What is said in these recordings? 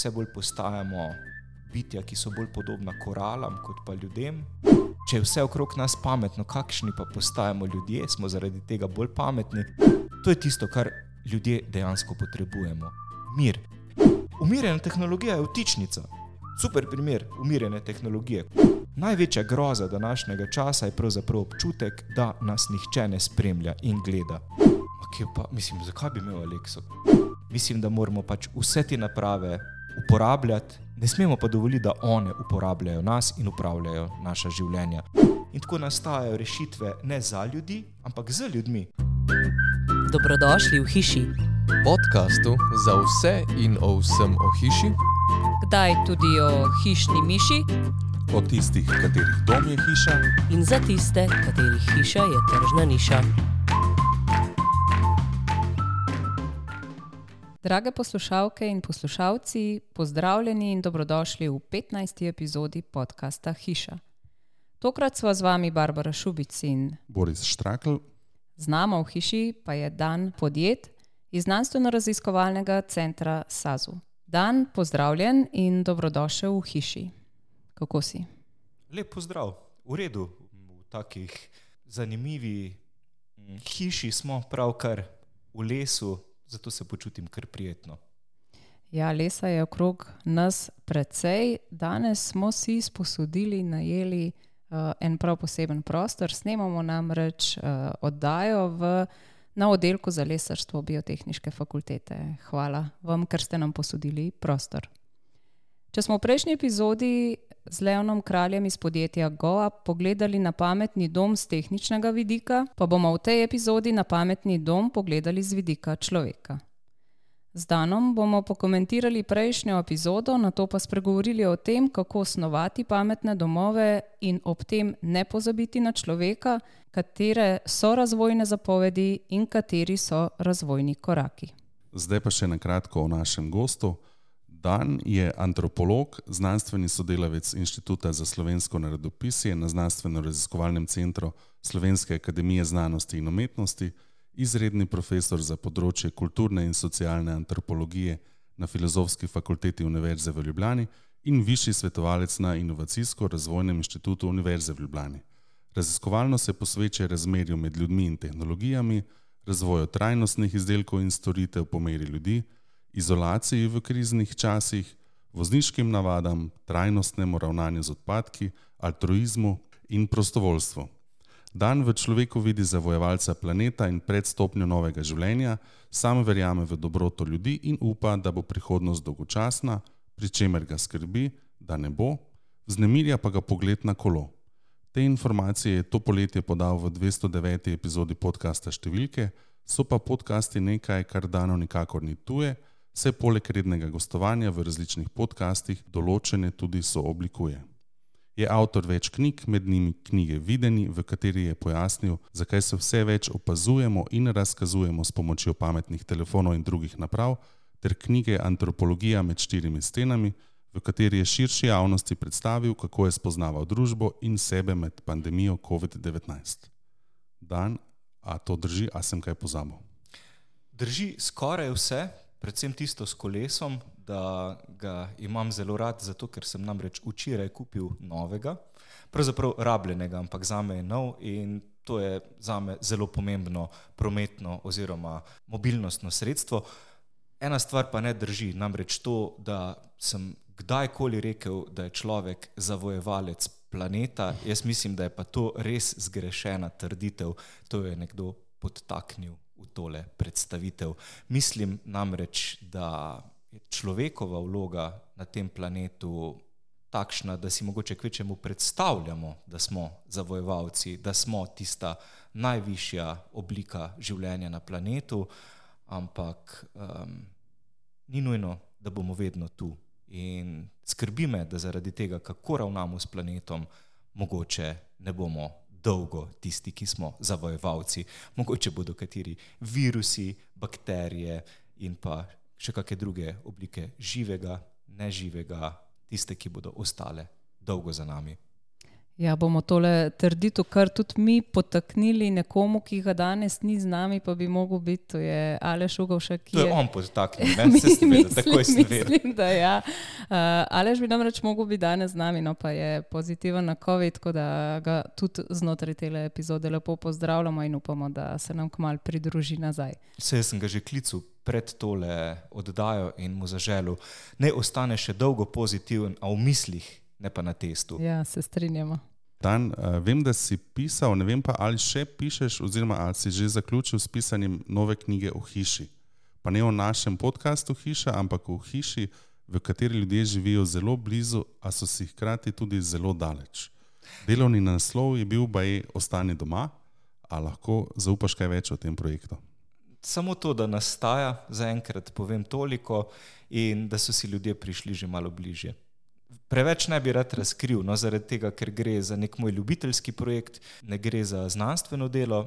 vse bolj postajamo bitja, ki so bolj podobna koralam kot pa ljudem. Če je vse okrog nas pametno, kakšni pa postajamo ljudje, smo zaradi tega bolj pametni. To je tisto, kar ljudje dejansko potrebujemo. Mir. Umirjena tehnologija je vtičnica. Super primer umirjene tehnologije. Največja groza današnjega časa je pravzaprav občutek, da nas nihče ne spremlja in gleda. Pa, mislim, zakaj bi imel Alekso? Mislim, da moramo pač vse te naprave uporabljati, ne smemo pa dovoliti, da one uporabljajo nas in upravljajo naša življenja. In tako nastajajo rešitve ne za ljudi, ampak za ljudmi. Dobrodošli v hiši. Podcastu za vse in o vsem o hiši, Kdaj tudi o hišni miši o tistih, katerih dom je hiša, in za tiste, katerih hiša je tržna niša. Drage poslušalke in poslušalci, pozdravljeni in dobrodošli v 15. epizodi podcasta Hiša. Tokrat sva z vami Barbara Šubic in Boris Štrakl, z nama v hiši pa je Dan Podjet iz znanstveno-raziskovalnega centra SAZU. Dan, pozdravljen in dobrodošel v hiši. Kako si? Lep pozdrav, v redu, v takih zanimivi mm, hiši smo pravkar v lesu, zato se počutim kar prijetno. Ja, lesa je okrog nas precej. Danes smo si sposodili, najeli uh, en prav poseben prostor. Snemamo namreč uh, oddajo v, na oddelku za lesarstvo Biotehniške fakultete. Hvala vam, ker ste nam posodili prostor. Če smo v prejšnji epizodi z Leonom Kraljem iz podjetja Goa pogledali na pametni dom z tehničnega vidika, pa bomo v tej epizodi na pametni dom pogledali z vidika človeka. Z Danom bomo pokomentirali prejšnjo epizodo, na to pa spregovorili o tem, kako osnovati pametne domove in ob tem ne pozabiti na človeka, katere so razvojne zapovedi in kateri so razvojni koraki. zdaj pa še na kratko o našem gostu. Dan je antropolog, znanstveni sodelavec Inštituta za slovensko narodopisje na Znanstveno-raziskovalnem centru Slovenske akademije znanosti in umetnosti, izredni profesor za področje kulturne in socialne antropologije na Filozofski fakulteti Univerze v Ljubljani in višji svetovalec na Inovacijsko-razvojnem inštitutu Univerze v Ljubljani. Raziskovalno se posveča razmerju med ljudmi in tehnologijami, razvoju trajnostnih izdelkov in storitev po meri ljudi, izolaciji v kriznih časih, vozniškim navadam, trajnostnemu ravnanju z odpadki, altruizmu in prostovoljstvu. Dan v človeku vidi zavojevalca planeta in predstopnjo novega življenja, sam verjame v dobroto ljudi in upa, da bo prihodnost dolgočasna, pri čemer ga skrbi, da ne bo, vznemirja pa ga pogled na kolo. Te informacije je to poletje podal v 209. epizodi podcasta Številke, so pa podcasti nekaj, kar dano nikakor ni tuje, se poleg rednega gostovanja v različnih podcastih določene tudi sooblikuje. Je avtor več knjig, med njimi knjige Videni, v kateri je pojasnil, zakaj se vse več opazujemo in razkazujemo s pomočjo pametnih telefonov in drugih naprav, ter knjige Antropologija med štirimi stenami, v kateri je širši javnosti predstavil, kako je spoznaval družbo in sebe med pandemijo COVID-19. Dan, a to drži, a sem kaj pozabil? Drži skoraj vse, predvsem tisto s kolesom, da ga imam zelo rad, zato ker sem namreč včeraj kupil novega, pravzaprav rabljenega, ampak za me je nov in to je za me zelo pomembno prometno oziroma mobilnostno sredstvo. Ena stvar pa ne drži, namreč to, da sem kdajkoli rekel, da je človek zavojevalec planeta, jaz mislim, da je pa to res zgrešena trditev, to je nekdo podtaknil tole predstavitev. Mislim namreč, da je človekova vloga na tem planetu takšna, da si mogoče kvečemu predstavljamo, da smo zavojevalci, da smo tista najvišja oblika življenja na planetu, ampak um, ni nujno, da bomo vedno tu. In skrbi me, da zaradi tega, kako ravnamo s planetom, mogoče ne bomo dolgo tisti, ki smo zavojevalci. Mogoče bodo kateri virusi, bakterije in pa še kakšne druge oblike živega, neživega, tiste, ki bodo ostale dolgo za nami. Ja, bomo tole trditev, kar tudi mi potaknili nekomu, ki ga danes ni z nami, pa bi mogel biti, to je Aleš Ugovšek. To je on potaknil, ne se smete, tako je. Mislim, da ja. Uh, Aleš bi namreč mogel biti danes z nami, no pa je pozitiven na COVID, tako da ga tudi znotraj tele epizode lepo pozdravljamo in upamo, da se nam kmal pridruži nazaj. Vse sem ga že klical pred tole oddajo in mu zaželil, ne ostane še dolgo pozitiven, a v mislih. Ne pa na testu. Ja, se strinjamo. Dan, uh, vem, da si pisal, ne vem pa, ali še pišeš, oziroma ali si že zaključil s pisanjem nove knjige o hiši. Pa ne o našem podkastu Hiša, ampak o hiši, v kateri ljudje živijo zelo blizu, a so si hkrati tudi zelo daleč. Delovni naslov je bil Baj ostani doma, a lahko zaupaš kaj več o tem projektu. Samo to, da nastaja, zaenkrat povem toliko, in da so si ljudje prišli že malo bližje preveč ne bi rad razkril, no, zaradi tega, ker gre za nek moj ljubiteljski projekt, ne gre za znanstveno delo,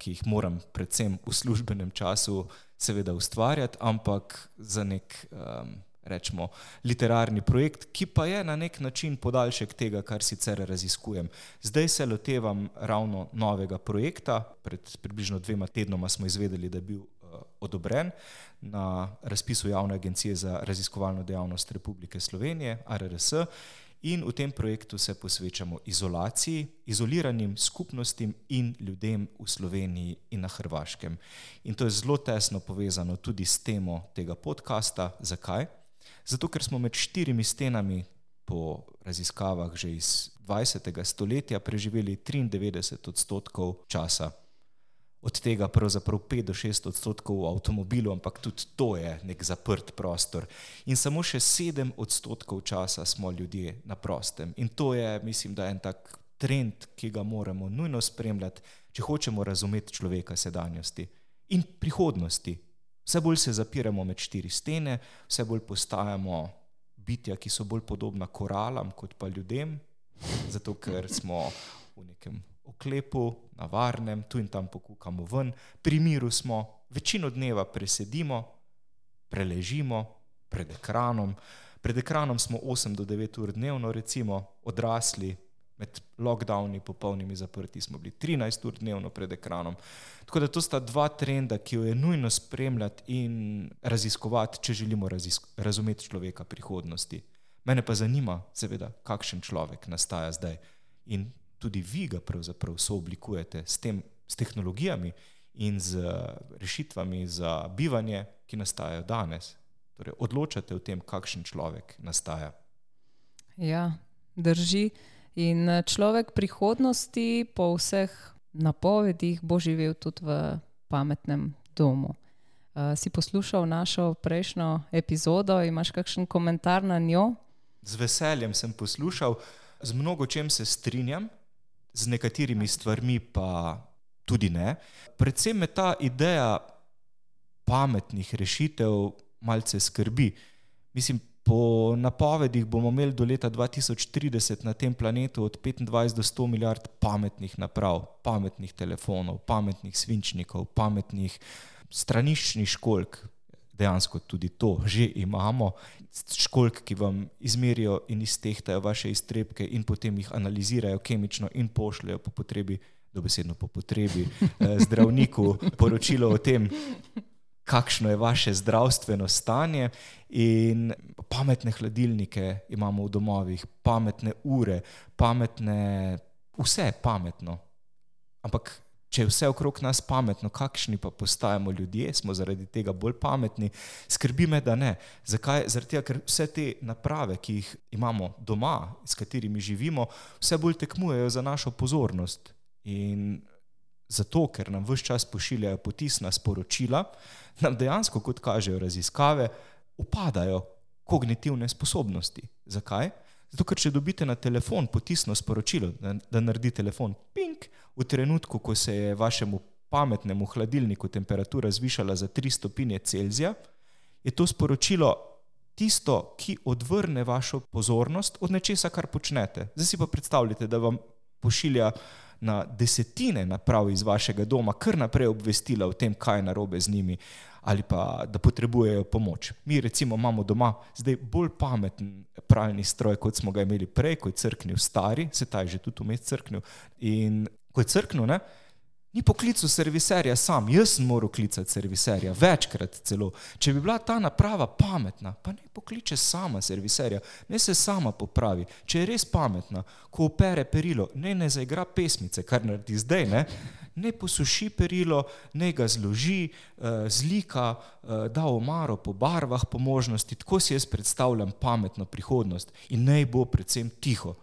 ki jih moram predvsem v službenem času seveda ustvarjati, ampak za nek, um, rečemo, literarni projekt, ki pa je na nek način podaljšek tega, kar sicer raziskujem. Zdaj se lotevam ravno novega projekta, pred približno dvema tednoma smo izvedeli, da je bil odobren na razpisu Javne agencije za raziskovalno dejavnost Republike Slovenije, RRS, in v tem projektu se posvečamo izolaciji, izoliranim skupnostim in ljudem v Sloveniji in na Hrvaškem. In to je zelo tesno povezano tudi s temo tega podcasta. Zakaj? Zato, ker smo med štirimi stenami po raziskavah že iz 20. stoletja preživeli 93 odstotkov časa od tega pravzaprav 5 do 6 odstotkov v avtomobilu, ampak tudi to je nek zaprt prostor. In samo še 7 odstotkov časa smo ljudje na prostem. In to je, mislim, da je en tak trend, ki ga moramo nujno spremljati, če hočemo razumeti človeka sedanjosti in prihodnosti. Vse bolj se zapiramo med štiri stene, vse bolj postajamo bitja, ki so bolj podobna koralam kot pa ljudem, zato ker smo v nekem oklepu, na varnem, tu in tam pokukamo ven, pri miru smo, večino dneva presedimo, preležimo pred ekranom. Pred ekranom smo 8 do 9 ur dnevno, recimo odrasli, med lockdowni, popolnimi zaprti smo bili 13 ur dnevno pred ekranom. Tako da to sta dva trenda, ki jo je nujno spremljati in raziskovati, če želimo razisk razumeti človeka prihodnosti. Mene pa zanima, seveda, kakšen človek nastaja zdaj. In tudi vi ga pravzaprav sooblikujete s, tem, s tehnologijami in z rešitvami za bivanje, ki nastajajo danes. Torej, odločate o tem, kakšen človek nastaja. Ja, drži. In eh, človek prihodnosti, po vseh napovedih, bo živel tudi v pametnem domu. Uh, si poslušal našo prejšnjo epizodo, imaš kakšen komentar na njo? Z veseljem sem poslušal, z mnogo čem se strinjam, z nekaterimi stvarmi pa tudi ne. Predvsem me ta ideja pametnih rešitev malce skrbi. Mislim, po napovedih bomo imeli do leta 2030 na tem planetu od 25 do 100 milijard pametnih naprav, pametnih telefonov, pametnih svinčnikov, pametnih straniščnih školk, dejansko tudi to že imamo. Školk, ki vam izmerijo in iztehtajo vaše iztrebke, in potem jih analizirajo kemično in pošljajo po potrebi, dobesedno po potrebi, eh, zdravniku poročilo o tem, kakšno je vaše zdravstveno stanje. In pametne hladilnike imamo v domovih, pametne ure, pametne, vse pametno. Ampak če je vse okrog nas pametno, kakšni pa postajamo ljudje, smo zaradi tega bolj pametni. Skrbi me, da ne. Zakaj? Tega, ker vse te naprave, ki jih imamo doma, s katerimi živimo, vse bolj tekmujejo za našo pozornost. In zato, ker nam vse čas pošiljajo potisna sporočila, nam dejansko, kot kažejo raziskave, upadajo kognitivne sposobnosti. Zakaj? Zato, ker če dobite na telefon potisno sporočilo, da, da naredi telefon ping, v trenutku, ko se je vašemu pametnemu hladilniku temperatura zvišala za 3 stopinje Celzija, je to sporočilo tisto, ki odvrne vašo pozornost od nečesa, kar počnete. Zdaj si pa predstavljate, da vam pošilja na desetine naprav iz vašega doma kar naprej obvestila o tem, kaj je narobe z njimi ali pa da potrebujejo pomoč. Mi recimo imamo doma zdaj bolj pameten pralni stroj, kot smo ga imeli prej, ko je crknil stari, se ta je že tudi vmes crknil. In ko je crknil, ne, ni poklical serviserja sam, jaz sem moral klicati serviserja, večkrat celo. Če bi bila ta naprava pametna, pa ne pokliče sama serviserja, ne se sama popravi. Če je res pametna, ko opere perilo, ne ne zaigra pesmice, kar naredi zdaj, ne, ne posuši perilo, ne ga zloži, uh, zlika, uh, da omaro po barvah, po možnosti. Tako si jaz predstavljam pametno prihodnost in naj bo predvsem tiho.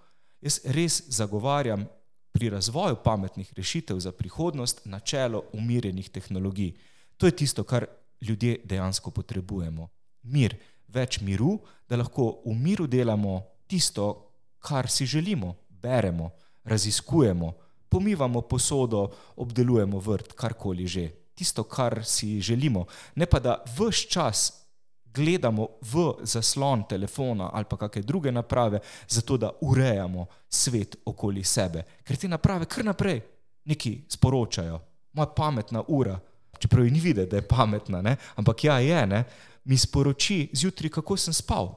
Jaz res zagovarjam pri razvoju pametnih rešitev za prihodnost načelo umirjenih tehnologij. To je tisto, kar ljudje dejansko potrebujemo. Mir, več miru, da lahko v miru delamo tisto, kar si želimo, beremo, raziskujemo, pomivamo posodo, obdelujemo vrt, karkoli že. Tisto, kar si želimo. Ne pa da vse čas gledamo v zaslon telefona ali pa kakšne druge naprave, zato da urejamo svet okoli sebe. Ker te naprave kar naprej neki sporočajo. Moja pametna ura, čeprav ji ni videti, da je pametna, ne? ampak ja, je, ne? mi sporoči zjutraj, kako sem spal.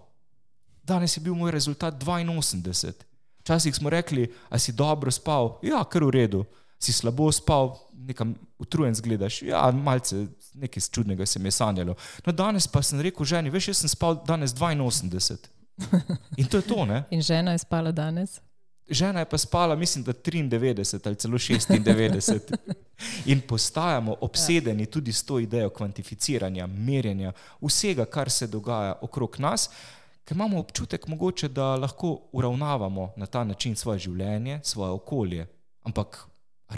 Danes je bil moj rezultat 82. Včasih smo rekli, a si dobro spal, ja, kar v redu si slabo spal, nekam utrujen zgledaš. Ja, malce nekaj čudnega se mi je sanjalo. No, danes pa sem rekel ženi, veš, jaz sem spal danes 82. In to je to, ne? In žena je spala danes? Žena je pa spala, mislim, da 93 ali celo 96. In postajamo obsedeni tudi s to idejo kvantificiranja, merjenja vsega, kar se dogaja okrog nas, ker imamo občutek, mogoče, da lahko uravnavamo na ta način svoje življenje, svoje okolje. Ampak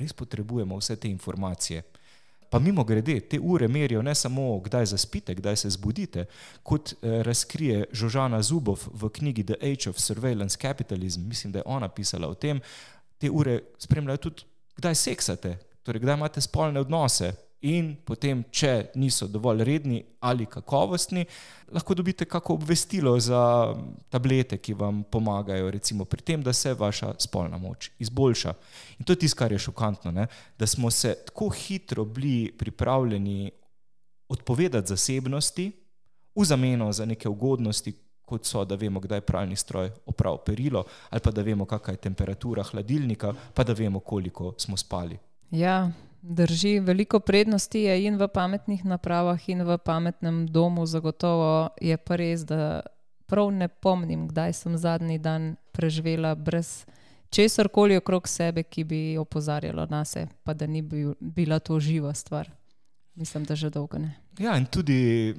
res potrebujemo vse te informacije. Pa mimo grede, te ure merijo ne samo, kdaj zaspite, kdaj se zbudite, kot eh, razkrije Žožana Zubov v knjigi The Age of Surveillance Capitalism, mislim, da je ona pisala o tem, te ure spremljajo tudi, kdaj seksate, torej kdaj imate spolne odnose, in potem, če niso dovolj redni ali kakovostni, lahko dobite kako obvestilo za tablete, ki vam pomagajo recimo pri tem, da se vaša spolna moč izboljša. In to je tisto, kar je šokantno, ne? da smo se tako hitro bili pripravljeni odpovedati zasebnosti v zameno za neke ugodnosti, kot so, da vemo, kdaj pralni stroj opravi perilo, ali pa da vemo, kakšna je temperatura hladilnika, pa da vemo, koliko smo spali. Ja, Drži, veliko prednosti je in v pametnih napravah, in v pametnem domu. Zagotovo je pa res, da prav ne pomnim, kdaj sem zadnji dan preživela brez česar koli okrog sebe, ki bi opozarjalo na sebe, pa da ni bil, bila to živa stvar. Mislim, da že dolgo ne. Ja, in tudi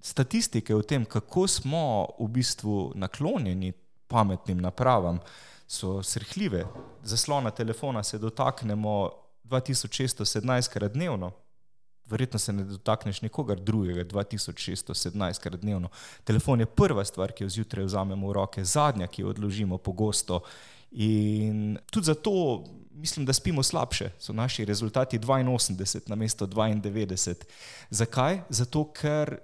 statistike o tem, kako smo v bistvu naklonjeni pametnim napravam, so srhljive. Zaslona telefona se dotaknemo 2617 krat dnevno, verjetno se ne dotakneš nikogar drugega 2617 krat dnevno. Telefon je prva stvar, ki jo zjutraj vzamemo v roke, zadnja, ki jo odložimo pogosto. In tudi zato mislim, da spimo slabše. So naši rezultati 82 na mesto 92. Zakaj? Zato, ker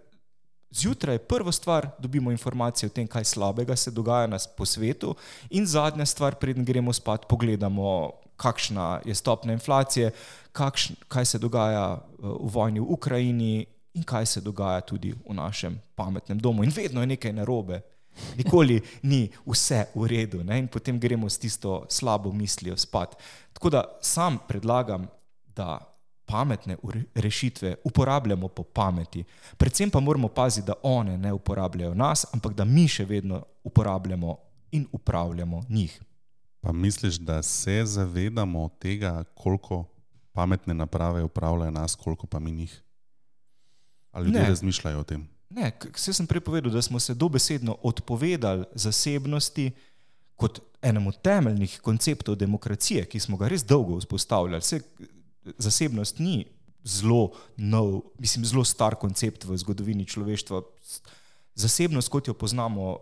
zjutraj prvo stvar dobimo informacije o tem, kaj slabega se dogaja nas po svetu, in zadnja stvar, preden gremo spat, pogledamo kakšna je stopnja inflacije, kakšn, kaj se dogaja eh, v vojni v Ukrajini in kaj se dogaja tudi v našem pametnem domu. In vedno je nekaj narobe, nikoli ni vse v redu ne? in potem gremo s tisto slabo mislijo spat. Tako da sam predlagam, da pametne rešitve uporabljamo po pameti. Predvsem pa moramo paziti, da one ne uporabljajo nas, ampak da mi še vedno uporabljamo in upravljamo njih. Pa misliš, da se zavedamo tega, koliko pametne naprave upravljajo nas, koliko pa mi njih? Ali ljudje razmišljajo o tem? Ne, vse sem prepovedal, da smo se dobesedno odpovedali zasebnosti kot enemu temeljnih konceptov demokracije, ki smo ga res dolgo vzpostavljali. Vse, zasebnost ni zelo nov, mislim, zelo star koncept v zgodovini človeštva. Zasebnost, kot jo poznamo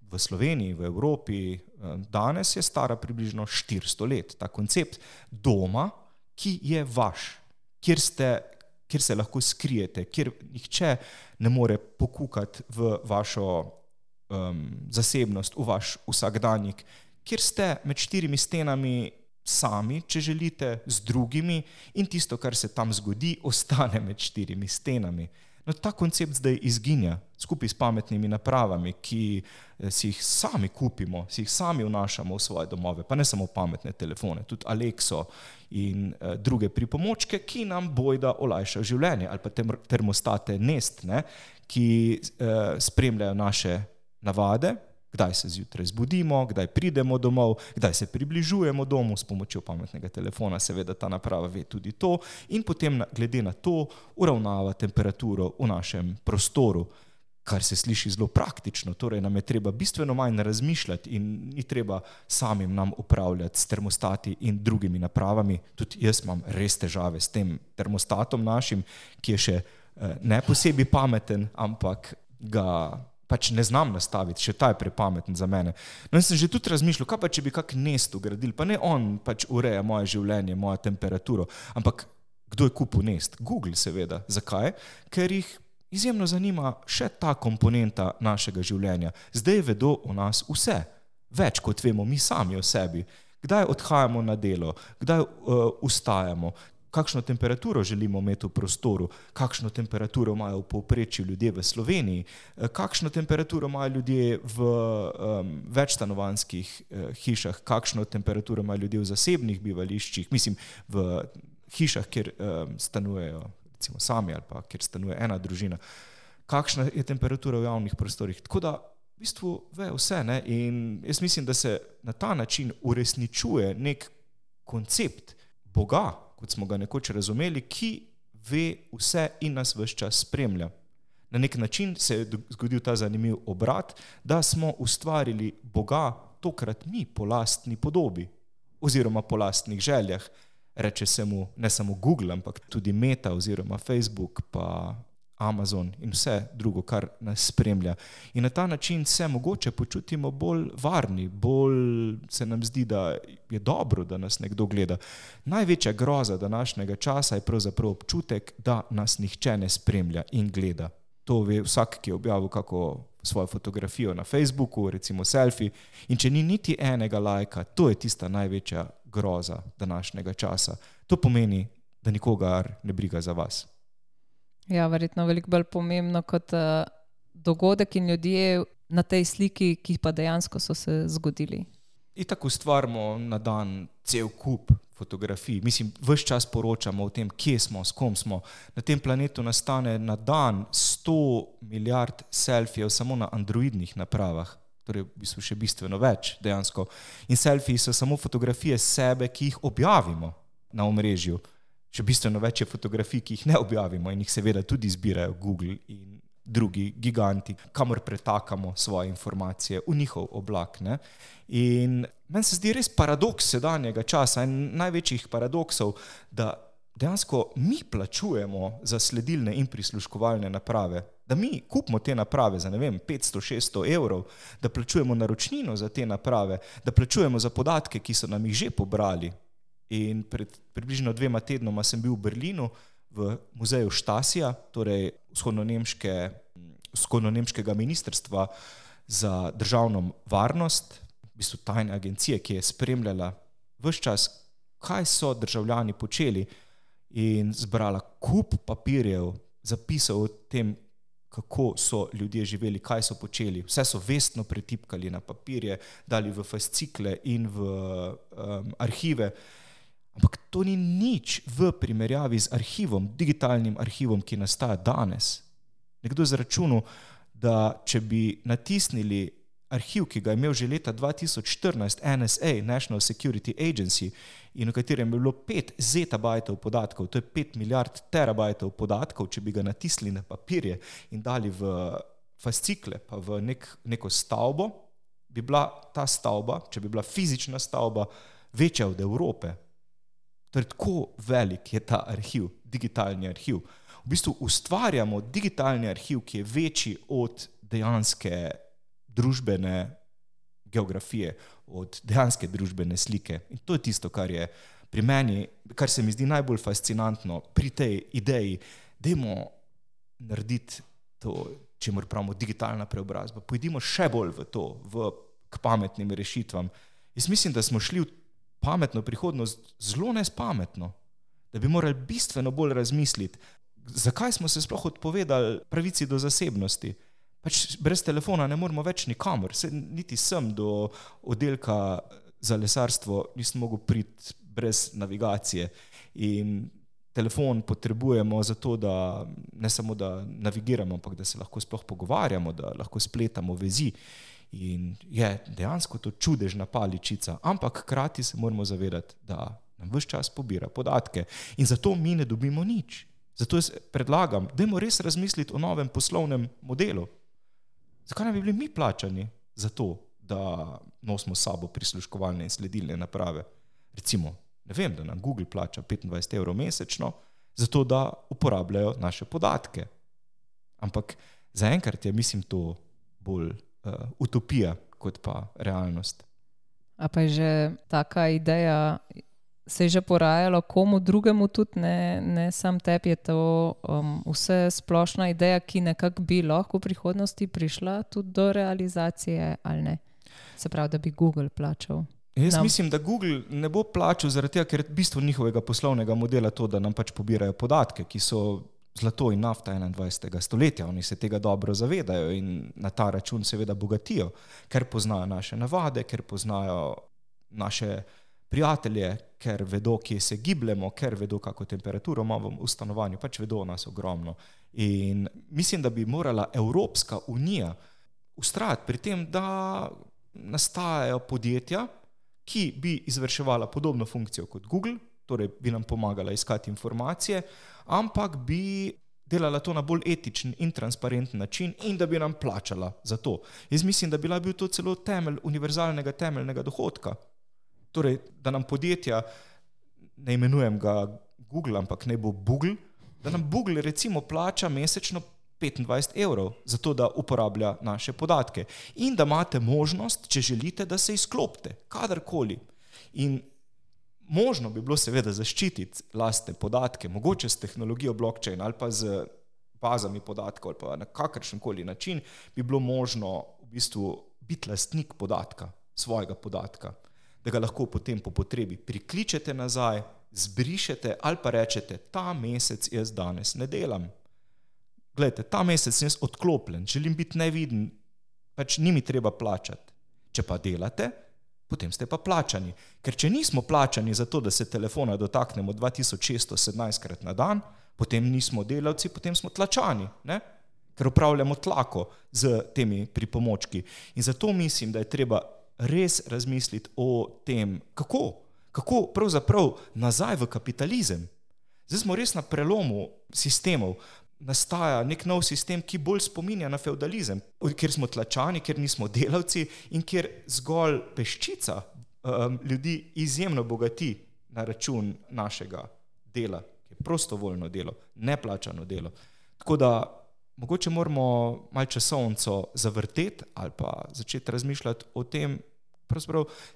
v Sloveniji, v Evropi, danes je stara približno 400 let. Ta koncept doma, ki je vaš, kjer, ste, kjer se lahko skrijete, kjer nihče ne more pokukati v vašo um, zasebnost, v vaš vsakdanjik, kjer ste med štirimi stenami sami, če želite, z drugimi, in tisto, kar se tam zgodi, ostane med štirimi stenami. No, ta koncept zdaj izginja skupaj s pametnimi napravami, ki eh, si jih sami kupimo, si jih sami vnašamo v svoje domove, pa ne samo pametne telefone, tudi Alexo in uh, druge pripomočke, ki nam bojda olajšajo življenje, ali pa termostate Nest, ne, ki uh, spremljajo naše navade, kdaj se zjutraj zbudimo, kdaj pridemo domov, kdaj se približujemo domu s pomočjo pametnega telefona, seveda ta naprava ve tudi to in potem glede na to uravnava temperaturo v našem prostoru. Kar se sliši zelo praktično, torej nam je treba bistveno manj razmišljati in ni treba samim nam upravljati s termostati in drugimi napravami. Tudi jaz imam res težave s tem termostatom našim, ki je še eh, ne posebej pameten, ampak ga pač ne znam nastaviti, še ta je prepameten za mene. No, in sem že tudi razmišljal, kaj pa če bi kak nest ugradil, pa ne on pač ureja moje življenje, mojo temperaturo, ampak kdo je kupil nest? Google, seveda. Zakaj? Ker jih izjemno zanima še ta komponenta našega življenja. Zdaj vedo o nas vse, več kot vemo mi sami o sebi. Kdaj odhajamo na delo, kdaj uh, ustajamo, kakšno temperaturo želimo imeti v prostoru, kakšno temperaturo imajo v povprečju ljudje v Sloveniji, eh, kakšno temperaturo imajo ljudje v um, večstanovanskih uh, hišah, kakšno temperaturo imajo ljudje v zasebnih bivališčih, mislim, v hišah, kjer um, stanujejo recimo sami ali pa kjer stanuje ena družina, kakšna je temperatura v javnih prostorih. Tako da v bistvu ve vse ne? in jaz mislim, da se na ta način uresničuje nek koncept Boga, kot smo ga nekoč razumeli, ki ve vse in nas vse čas spremlja. Na nek način se je zgodil ta zanimiv obrat, da smo ustvarili Boga tokrat mi po lastni podobi oziroma po lastnih željah. Reče se mu ne samo Google, ampak tudi Meta oziroma Facebook, pa Amazon in vse drugo, kar nas spremlja. In na ta način se mogoče počutimo bolj varni, bolj se nam zdi, da je dobro, da nas nekdo gleda. Največja groza današnjega časa je pravzaprav občutek, da nas nihče ne spremlja in gleda. To ve vsak, ki je objavil kako svojo fotografijo na Facebooku, recimo selfie. In če ni niti enega lajka, to je tista največja groza današnjega časa. To pomeni, da nikogar ne briga za vas. Ja, verjetno je veliko bolj pomembno kot uh, dogodek in ljudje na tej sliki, ki pa dejansko so se zgodili. In tako ustvarjamo na dan cel kup fotografij. Mislim, vse čas poročamo o tem, kje smo, s kom smo. Na tem planetu nastane na dan 100 milijard selfijev samo na androidnih napravah. Torej, v bistvu še bistveno več dejansko. In selfiji so samo fotografije sebe, ki jih objavimo na omrežju še bistveno več fotografij, ki jih ne objavimo in jih seveda tudi zbirajo Google in drugi giganti, kamor pretakamo svoje informacije v njihov oblak. Ne? In meni se zdi res paradoks sedanjega časa in največjih paradoksov, da dejansko mi plačujemo za sledilne in prisluškovalne naprave. Da mi kupimo te naprave za 500-600 evrov, da plačujemo naročnino za te naprave, da plačujemo za podatke, ki so nam jih že pobrali, In pred približno dvema tednoma sem bil v Berlinu v muzeju Štasija, torej vzhodno-nemškega ministrstva za državno varnost, v bistvu tajne agencije, ki je spremljala vse čas, kaj so državljani počeli in zbrala kup papirjev, zapisov o tem, kako so ljudje živeli, kaj so počeli. Vse so vestno pretipkali na papirje, dali v fascikle in v um, arhive. Ampak to ni nič v primerjavi z arhivom, digitalnim arhivom, ki nastaja danes. Nekdo je zračunal, da če bi natisnili arhiv, ki ga je imel že leta 2014 NSA, National Security Agency, in v katerem je bilo 5 zetabajtov podatkov, to je 5 milijard terabajtov podatkov, če bi ga natisnili na papirje in dali v fascikle, pa v nek, neko stavbo, bi bila ta stavba, če bi bila fizična stavba, večja od Evrope. Torej, tako velik je ta arhiv, digitalni arhiv. V bistvu ustvarjamo digitalni arhiv, ki je večji od dejanske družbene geografije, od dejanske družbene slike. In to je tisto, kar je pri meni, kar se mi zdi najbolj fascinantno pri tej ideji, da imamo narediti to, če moramo pravimo digitalna preobrazba. Pojdimo še bolj v to, v, k pametnim rešitvam. Jaz mislim, da smo šli v pametno prihodnost zelo nespametno, da bi morali bistveno bolj razmisliti, zakaj smo se sploh odpovedali pravici do zasebnosti. Pač brez telefona ne moremo več nikamor, se, niti sem do oddelka za lesarstvo nisem mogel priti brez navigacije. In telefon potrebujemo zato, da ne samo da navigiramo, ampak da se lahko sploh pogovarjamo, da lahko spletamo vezi. In je dejansko to čudežna paličica, ampak hkrati se moramo zavedati, da nam vse čas pobira podatke in zato mi ne dobimo nič. Zato jaz predlagam, da moramo res razmisliti o novem poslovnem modelu. Zakaj ne bi bili mi plačani za to, da nosimo s sabo prisluškovalne in sledilne naprave? Recimo, ne vem, da nam Google plača 25 evrov mesečno, zato da uporabljajo naše podatke. Ampak zaenkrat je, mislim, to bolj uh, utopija kot pa realnost. A pa je že taka ideja, se je že porajalo komu drugemu, tudi ne, ne sam tebi, je to um, vse splošna ideja, ki nekako bi lahko v prihodnosti prišla tudi do realizacije ali ne. Se pravi, da bi Google plačal. Jaz nam. mislim, da Google ne bo plačal zaradi tega, ker je bistvo njihovega poslovnega modela to, da nam pač pobirajo podatke, ki so zlato in nafta 21. stoletja. Oni se tega dobro zavedajo in na ta račun seveda bogatijo, ker poznajo naše navade, ker poznajo naše prijatelje, ker vedo, kje se gibljemo, ker vedo, kako temperaturo imamo v stanovanju, pač vedo nas ogromno. In mislim, da bi morala Evropska unija ustrajati pri tem, da nastajajo podjetja, ki bi izvrševala podobno funkcijo kot Google, torej bi nam pomagala iskati informacije, ampak bi delala to na bolj etičen in transparenten način in da bi nam plačala za to. Jaz mislim, da bi bil to celo temelj univerzalnega temeljnega dohodka. Torej, da nam podjetja, ne imenujem ga Google, ampak ne bo Google, da nam Google recimo plača mesečno 25 evrov za to, da uporablja naše podatke in da imate možnost, če želite, da se izklopite, kadarkoli. In možno bi bilo seveda zaščititi lastne podatke, mogoče s tehnologijo blockchain ali pa z bazami podatkov ali pa na kakršen koli način bi bilo možno v bistvu biti lastnik podatka, svojega podatka, da ga lahko potem po potrebi prikličete nazaj, zbrišete ali pa rečete, ta mesec jaz danes ne delam. Glejte, ta mesec sem jaz odklopljen, želim biti neviden, pač ni mi treba plačati. Če pa delate, potem ste pa plačani. Ker če nismo plačani za to, da se telefona dotaknemo 2617 krat na dan, potem nismo delavci, potem smo tlačani, ne? ker upravljamo tlako z temi pripomočki. In zato mislim, da je treba res razmisliti o tem, kako, kako pravzaprav nazaj v kapitalizem. Zdaj smo res na prelomu sistemov nastaja nek nov sistem, ki bolj spominja na feudalizem, kjer smo tlačani, kjer nismo delavci in kjer zgolj peščica um, ljudi izjemno bogati na račun našega dela, ki je prostovoljno delo, neplačano delo. Tako da mogoče moramo malce časovnico zavrteti ali pa začeti razmišljati o tem,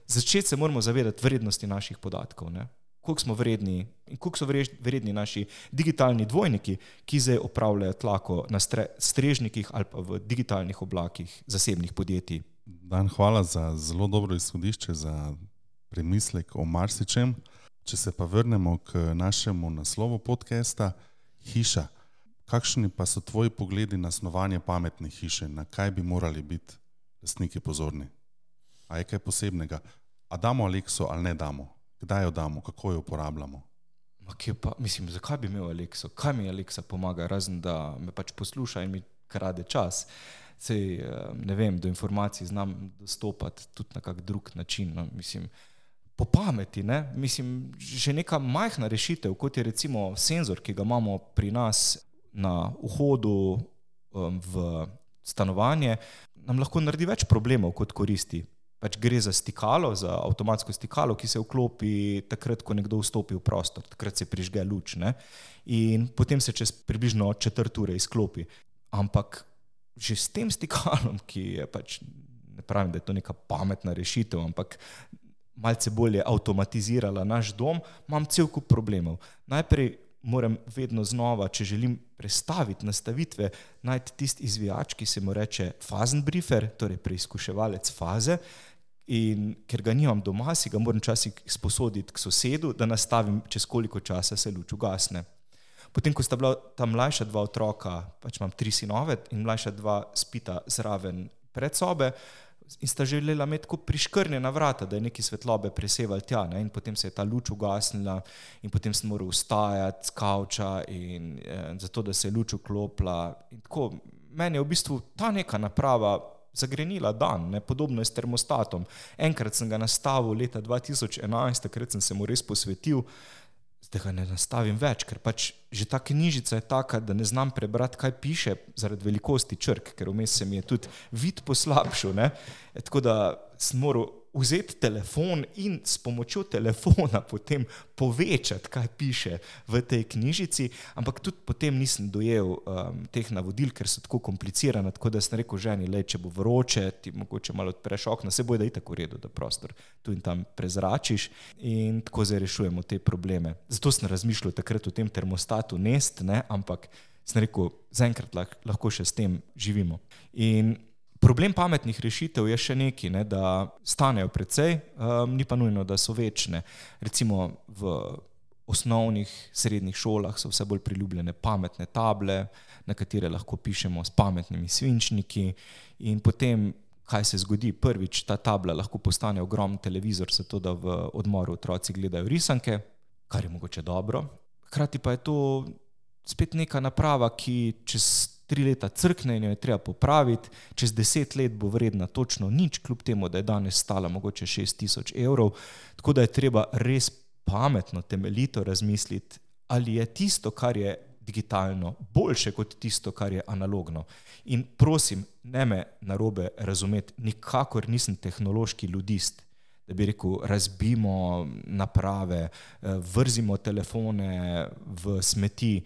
začeti se moramo zavedati vrednosti naših podatkov. Ne? Koliko smo vredni in koliko so vredni naši digitalni dvojniki, ki zdaj opravljajo tlako na strežnikih ali pa v digitalnih oblakih zasebnih podjetij. Dan, hvala za zelo dobro izhodišče, za premislek o marsičem. Če se pa vrnemo k našemu naslovu podcasta, hiša. Kakšni pa so tvoji pogledi na snovanje pametne hiše, na kaj bi morali biti lastniki pozorni? A je kaj posebnega? A damo Alekso ali ne damo? Kdaj jo damo, kako jo uporabljamo. Pa, mislim, zakaj bi imel Alekso? Kaj mi Aleksa pomaga, razen da me pač posluša in mi krade čas. Sej, eh, ne vem, do informacij znam dostopati tudi na kak drug način. No, mislim, po pameti, ne? mislim, že neka majhna rešitev, kot je recimo senzor, ki ga imamo pri nas na vhodu um, v stanovanje, nam lahko naredi več problemov kot koristi pač gre za stikalo, za avtomatsko stikalo, ki se vklopi takrat, ko nekdo vstopi v prostor, takrat se prižge luč ne? in potem se čez približno četrt ure izklopi. Ampak že s tem stikalom, ki je pač, ne pravim, da je to neka pametna rešitev, ampak malce bolje avtomatizirala naš dom, imam cel kup problemov. Najprej moram vedno znova, če želim prestaviti nastavitve, najti tisti izvijač, ki se mu reče fazen briefer, torej preizkuševalec faze, In ker ga nimam doma, si ga moram včasih sposoditi k sosedu, da nastavim, čez koliko časa se luč ugasne. Potem, ko sta bila ta mlajša dva otroka, pač imam tri sinove in mlajša dva spita zraven pred sobe, in sta želela imeti kot priškrnjena vrata, da je neki svetlobe preseval tja. Ne? In potem se je ta luč ugasnila, in potem sem moral vstajati z kavča, in, eh, zato da se je luč vklopila. Meni je v bistvu ta neka naprava zagrenila dan, ne? podobno je s termostatom. Enkrat sem ga nastavil leta 2011, takrat sem se mu res posvetil zdaj ga ne nastavim več, ker pač že ta knjižica je taka, da ne znam prebrati, kaj piše, zaradi velikosti črk, ker vmes se mi je tudi vid poslabšal. E, tako da sem moral vzeti telefon in s pomočjo telefona potem povečati, kaj piše v tej knjižici, ampak tudi potem nisem dojel um, teh navodil, ker so tako komplicirane. Tako da sem rekel ženi, le če bo vroče, ti mogoče malo odpreš okno, se bo da je tako redo, da prostor tu in tam prezračiš in tako zdaj rešujemo te probleme. Zato sem razmišljal takrat o tem termostatu nest, ne, ampak sem rekel, zaenkrat lahko še s tem živimo. In Problem pametnih rešitev je še neki, ne, da stanejo precej, um, ni pa nujno, da so večne. Recimo v osnovnih, srednjih šolah so vse bolj priljubljene pametne table, na katere lahko pišemo s pametnimi svinčniki. In potem, kaj se zgodi, prvič ta tabla lahko postane ogromen televizor, zato da v odmoru otroci gledajo risanke, kar je mogoče dobro. Hkrati pa je to spet neka naprava, ki čez tri leta crkne in jo je treba popraviti, čez deset let bo vredna točno nič, kljub temu, da je danes stala mogoče 6000 evrov. Tako da je treba res pametno, temeljito razmisliti, ali je tisto, kar je digitalno, boljše kot tisto, kar je analogno. In prosim, ne me narobe razumeti, nikakor nisem tehnološki ljudist. Da bi rekel, razbimo naprave, eh, vrzimo telefone v smeti,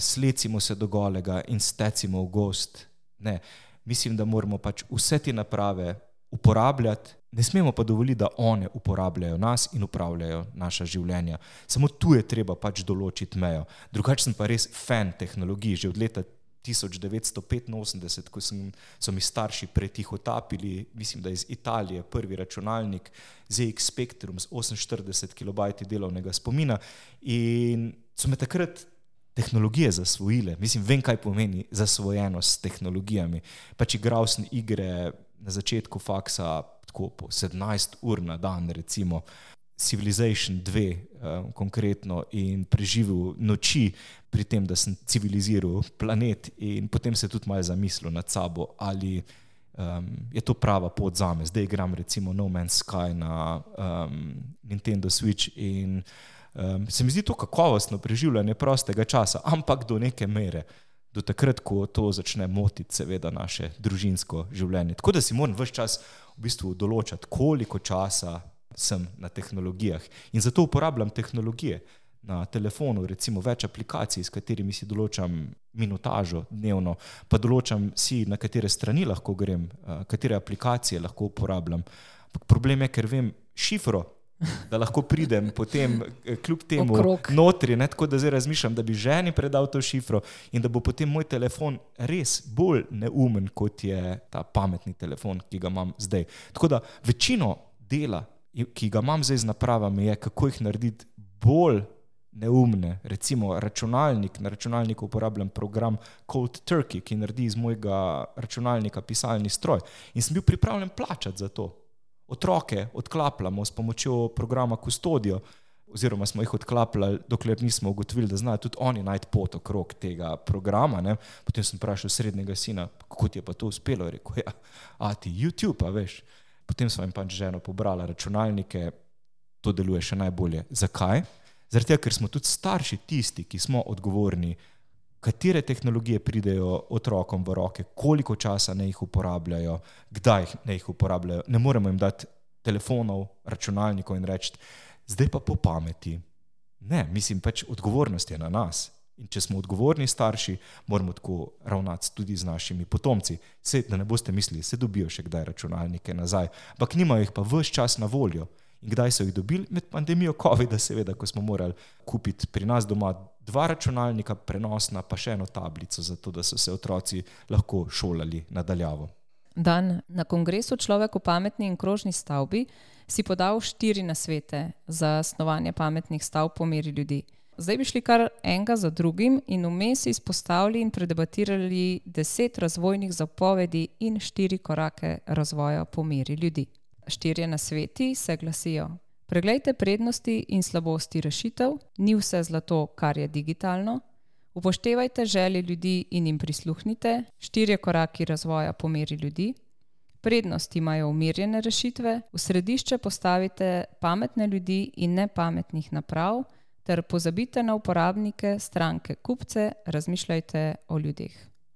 slecimo se do golega in stecimo v gost. Ne. Mislim, da moramo pač vse te naprave uporabljati, ne smemo pa dovoliti, da one uporabljajo nas in upravljajo naša življenja. Samo tu je treba pač določiti mejo. Drugače sem pa res fan tehnologij. Že od leta 1985, ko sem, so mi starši pretihotapili, mislim, da iz Italije, prvi računalnik ZX Spectrum z 48 KB delovnega spomina. In so me takrat tehnologije zasvojile. Mislim, vem, kaj pomeni zasvojenost s tehnologijami. Pač igral sem igre na začetku faksa, tako po 17 ur na dan, recimo Civilization 2, um, eh, konkretno, in preživel noči pri tem, da sem civiliziral planet, in potem se tudi malo zamislil nad sabo, ali um, je to prava pot za me. Zdaj igram recimo No Man's Sky na um, Nintendo Switch in Um, se mi zdi to kakovostno preživljanje prostega časa, ampak do neke mere, do takrat, ko to začne motiti, seveda, naše družinsko življenje. Tako da si moram vse čas v bistvu določati, koliko časa sem na tehnologijah. In zato uporabljam tehnologije na telefonu, recimo več aplikacij, s katerimi si določam minutažo dnevno, pa določam si, na katere strani lahko grem, uh, katere aplikacije lahko uporabljam. Ampak problem je, ker vem šifro da lahko pridem potem, eh, kljub temu, Okrog. notri. Ne, tako da zdaj razmišljam, da bi ženi predal to šifro in da bo potem moj telefon res bolj neumen, kot je ta pametni telefon, ki ga imam zdaj. Tako da večino dela, ki ga imam zdaj z napravami, je kako jih narediti bolj. Neumne, recimo računalnik, na računalniku uporabljam program Cold Turkey, ki naredi iz mojega računalnika pisalni stroj. In sem bil pripravljen plačati za to otroke odklapljamo s pomočjo programa Custodijo, oziroma smo jih odklapljali, dokler nismo ugotovili, da znajo tudi oni najti pot okrog tega programa. Ne. Potem sem vprašal srednjega sina, kako ti je pa to uspelo. Rekel je, ja, a ti YouTube, pa veš. Potem smo jim pač ženo pobrali računalnike, to deluje še najbolje. Zakaj? Zato, ker smo tudi starši tisti, ki smo odgovorni katere tehnologije pridejo otrokom v roke, koliko časa ne jih uporabljajo, kdaj ne jih uporabljajo. Ne moremo jim dati telefonov, računalnikov in reči, zdaj pa po pameti. Ne, mislim pač, odgovornost je na nas. In če smo odgovorni starši, moramo tako ravnati tudi z našimi potomci. Se, da ne boste mislili, se dobijo še kdaj računalnike nazaj, ampak nimajo jih pa vse čas na voljo. In kdaj so jih dobili? Med pandemijo COVID-a, seveda, ko smo morali kupiti pri nas doma dva računalnika, prenosna, pa še eno tablico, zato da so se otroci lahko šolali nadaljavo. Dan na kongresu Človek v pametni in krožni stavbi si podal štiri nasvete za snovanje pametnih stavb po meri ljudi. Zdaj bi šli kar enega za drugim in vmes izpostavili in predebatirali deset razvojnih zapovedi in štiri korake razvoja po meri ljudi. Štirje nasveti se glasijo: Preglejte prednosti in slabosti rešitev, ni vse zlato, kar je digitalno. Upoštevajte želje ljudi in jim prisluhnite, štirje koraki razvoja po meri ljudi. Prednost imajo umirjene rešitve, v središče postavite pametne ljudi in nepametnih naprav, ter pozabite na uporabnike, stranke, kupce, razmišljajte o ljudeh.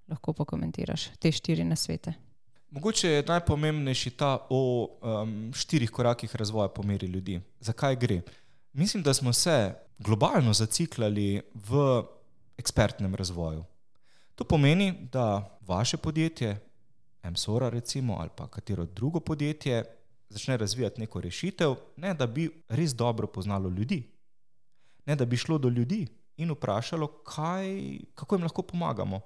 Lahko pokomentiraš te štiri nasvete. Mogoče je najpomembnejši ta o um, štirih korakih razvoja po meri ljudi. Zakaj gre? Mislim, da smo se globalno zaciklali v ekspertnem razvoju. To pomeni, da vaše podjetje, MSORA recimo ali pa katero drugo podjetje začne razvijati neko rešitev, ne da bi res dobro poznalo ljudi, ne da bi šlo do ljudi in vprašalo, kaj, kako jim lahko pomagamo.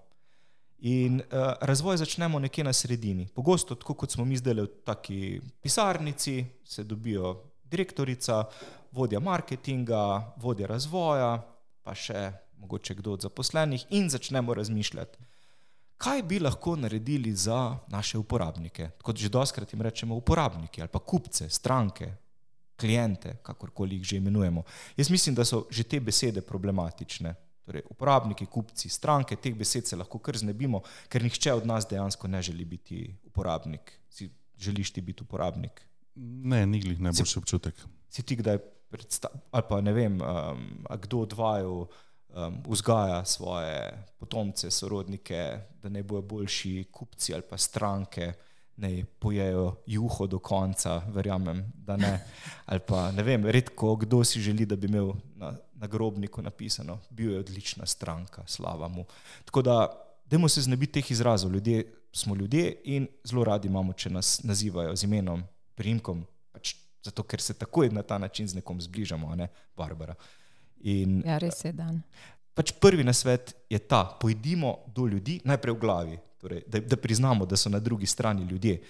In uh, razvoj začnemo nekje na sredini. Pogosto, tako kot smo mi zdaj v taki pisarnici, se dobijo direktorica, vodja marketinga, vodja razvoja, pa še mogoče kdo od zaposlenih, in začnemo razmišljati, kaj bi lahko naredili za naše uporabnike. Kot že doskrat jim rečemo, uporabniki ali pa kupce, stranke, klijente, kakorkoli jih že imenujemo. Jaz mislim, da so že te besede problematične. Torej, uporabniki, kupci, stranke, teh besed se lahko kar znebimo, ker nihče od nas dejansko ne želi biti uporabnik. Si želiš ti biti uporabnik? Ne, nikoli ne boš občutek. Si ti kdaj predstavljal, ali pa ne vem, um, kdo od vaju um, vzgaja svoje potomce, sorodnike, da ne bojo boljši kupci ali pa stranke, ne pojejo juho do konca, verjamem, da ne. Ali pa ne vem, redko kdo si želi, da bi imel na, na grobniku napisano, bil je odlična stranka, slava mu. Tako da, dajmo se znebiti teh izrazov. Ljudje smo ljudje in zelo radi imamo, če nas nazivajo z imenom, primkom, pač zato ker se takoj na ta način z nekom zbližamo, ne Barbara. In, ja, res je dan. Pač prvi nasvet je ta: pojdimo do ljudi, najprej v glavi, torej, da, da priznamo, da so na drugi strani ljudje.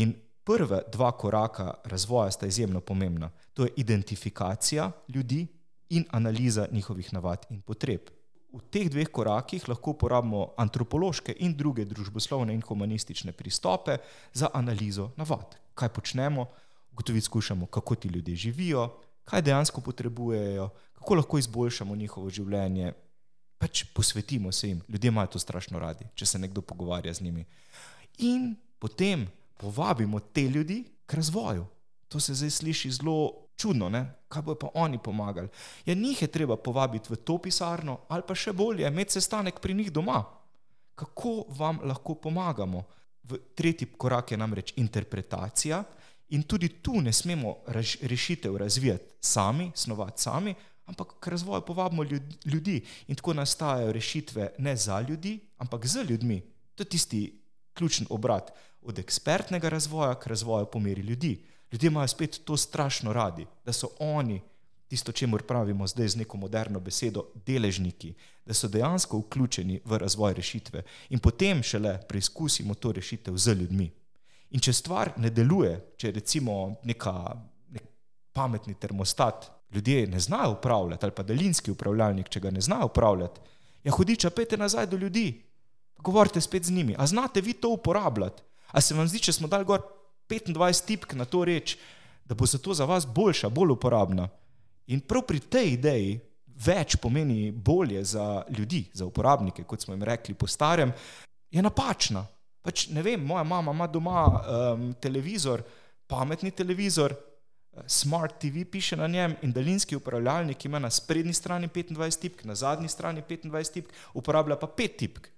In prva dva koraka razvoja sta izjemno pomembna. To je identifikacija ljudi in analiza njihovih navad in potreb. V teh dveh korakih lahko uporabimo antropološke in druge družboslovne in humanistične pristope za analizo navad. Kaj počnemo, ugotoviti skušamo, kako ti ljudje živijo, kaj dejansko potrebujejo, kako lahko izboljšamo njihovo življenje. Pač posvetimo se jim, ljudje imajo to strašno radi, če se nekdo pogovarja z njimi. In potem povabimo te ljudi k razvoju. To se zdaj sliši zelo čudno, ne? kaj bojo pa oni pomagali. Ja, njih je treba povabiti v to pisarno, ali pa še bolje, imeti sestanek pri njih doma. Kako vam lahko pomagamo? V tretji korak je namreč interpretacija, in tudi tu ne smemo rešitev razvijati sami, snovati sami, ampak k razvoju povabimo ljudi in tako nastajajo rešitve ne za ljudi, ampak z ljudmi. To je tisti ključni obrat od ekspertnega razvoja k razvoju po meri ljudi. Ljudje imajo spet to strašno radi, da so oni tisto, čemu pravimo zdaj z neko moderno besedo, deležniki, da so dejansko vključeni v razvoj rešitve in potem šele preizkusimo to rešitev z ljudmi. In če stvar ne deluje, če recimo neka, nek pametni termostat ljudje ne znajo upravljati, ali pa daljinski upravljalnik, če ga ne znajo upravljati, ja, hudiča, pete nazaj do ljudi, govorite spet z njimi. A znate vi to uporabljati? A se vam zdi, če smo dali gor 25 tipk na to reč, da bo zato za vas boljša, bolj uporabna? In prav pri tej ideji več pomeni bolje za ljudi, za uporabnike, kot smo jim rekli po starem, je napačna. Pač ne vem, moja mama ima doma um, televizor, pametni televizor, Smart TV piše na njem in daljinski upravljalnik ima na sprednji strani 25 tipk, na zadnji strani 25 tipk, uporablja pa 5 tipk.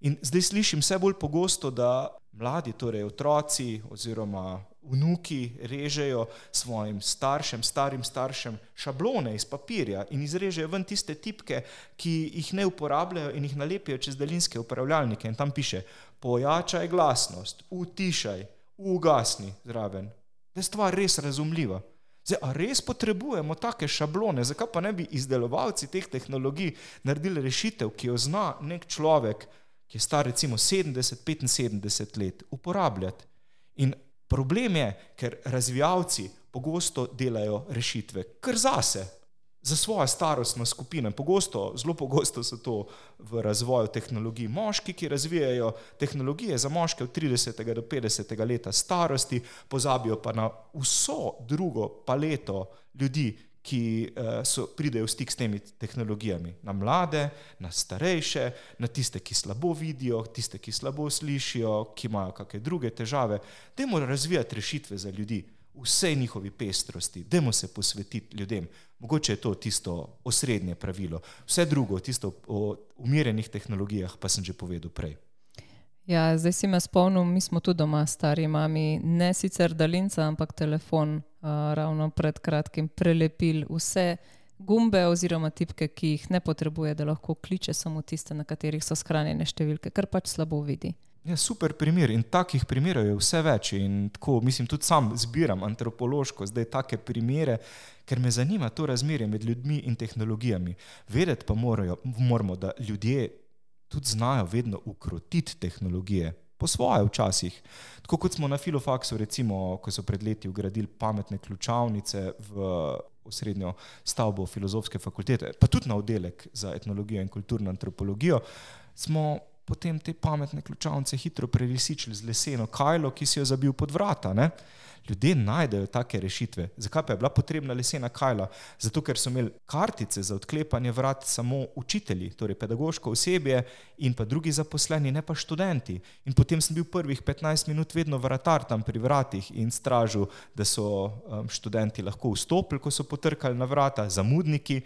In zdaj slišim vse bolj pogosto, da mladi, torej otroci oziroma vnuki, režejo svojim staršem, starim staršem šablone iz papirja in izrežejo ven tiste tipke, ki jih ne uporabljajo in jih nalepijo čez daljinske upravljalnike. In tam piše: pojačaj glasnost, utišaj, ugasni zraven da je stvar res razumljiva. Zdaj, a res potrebujemo take šablone, zakaj pa ne bi izdelovalci teh tehnologij naredili rešitev, ki jo zna nek človek, ki je star recimo 70-75 let, uporabljati. In problem je, ker razvijalci pogosto delajo rešitve kar zase, za svojo starostno skupino. Pogosto, zelo pogosto so to v razvoju tehnologij moški, ki razvijajo tehnologije za moške od 30 do 50 leta starosti, pozabijo pa na vso drugo paleto ljudi, ki uh, so, pridejo v stik s temi tehnologijami. Na mlade, na starejše, na tiste, ki slabo vidijo, tiste, ki slabo slišijo, ki imajo kakšne druge težave. Dajmo razvijati rešitve za ljudi, vsej njihovi pestrosti, dajmo se posvetiti ljudem. Mogoče je to tisto osrednje pravilo. Vse drugo, tisto o umirjenih tehnologijah, pa sem že povedal prej. Ja, zdaj si me spomnil, mi smo tudi doma, stari mami, ne sicer daljnca, ampak telefon, uh, ravno pred kratkim prelepili vse gumbe oziroma tipke, ki jih ne potrebuje, da lahko kliče samo tiste, na katerih so shranjene številke, kar pač slabo vidi. Ja, super primer in takih primerov je vse več. Tako, mislim, tudi sam zbiram antropološko zdaj take primere, ker me zanima to razmerje med ljudmi in tehnologijami. Vedeti pa morajo, moramo, da ljudje tudi znajo vedno ukrotiti tehnologije. Po svoje včasih. Tako kot smo na filofaksu, recimo, ko so pred leti ugradili pametne ključavnice v osrednjo stavbo filozofske fakultete, pa tudi na oddelek za etnologijo in kulturno antropologijo, smo potem te pametne ključavnice hitro prelisičili z leseno kajlo, ki si jo zabil pod vrata. Ne? Ljudje najdejo take rešitve. Zakaj pa je bila potrebna lesena kajla? Zato, ker so imeli kartice za odklepanje vrat samo učitelji, torej pedagoško osebje in pa drugi zaposleni, ne pa študenti. In potem sem bil prvih 15 minut vedno vratar tam pri vratih in stražil, da so um, študenti lahko vstopili, ko so potrkali na vrata, zamudniki.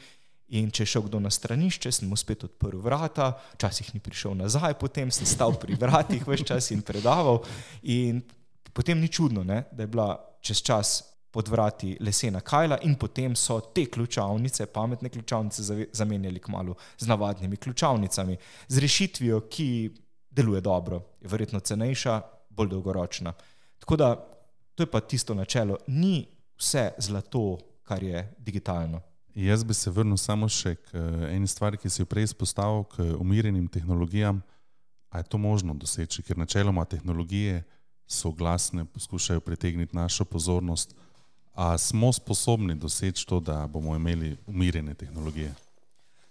In če je šel kdo na stranišče, sem mu spet odprl vrata, včasih ni prišel nazaj, potem sem stal pri vratih vse čas in predaval. In potem ni čudno, ne, da je bila čez čas pod vrati lesena kajla, in potem so te ključavnice, pametne ključavnice, zamenjali kmalo z navadnimi ključavnicami, z rešitvijo, ki deluje dobro, je verjetno cenejša, bolj dolgoročna. Tako da to je pa tisto načelo, ni vse zlato, kar je digitalno. Jaz bi se vrnil samo še k eh, eni stvari, ki si jo prej izpostavil, k umirjenim tehnologijam. A je to možno doseči, ker načeloma tehnologije so glasne, poskušajo pritegniti našo pozornost. A smo sposobni doseči to, da bomo imeli umirjene tehnologije?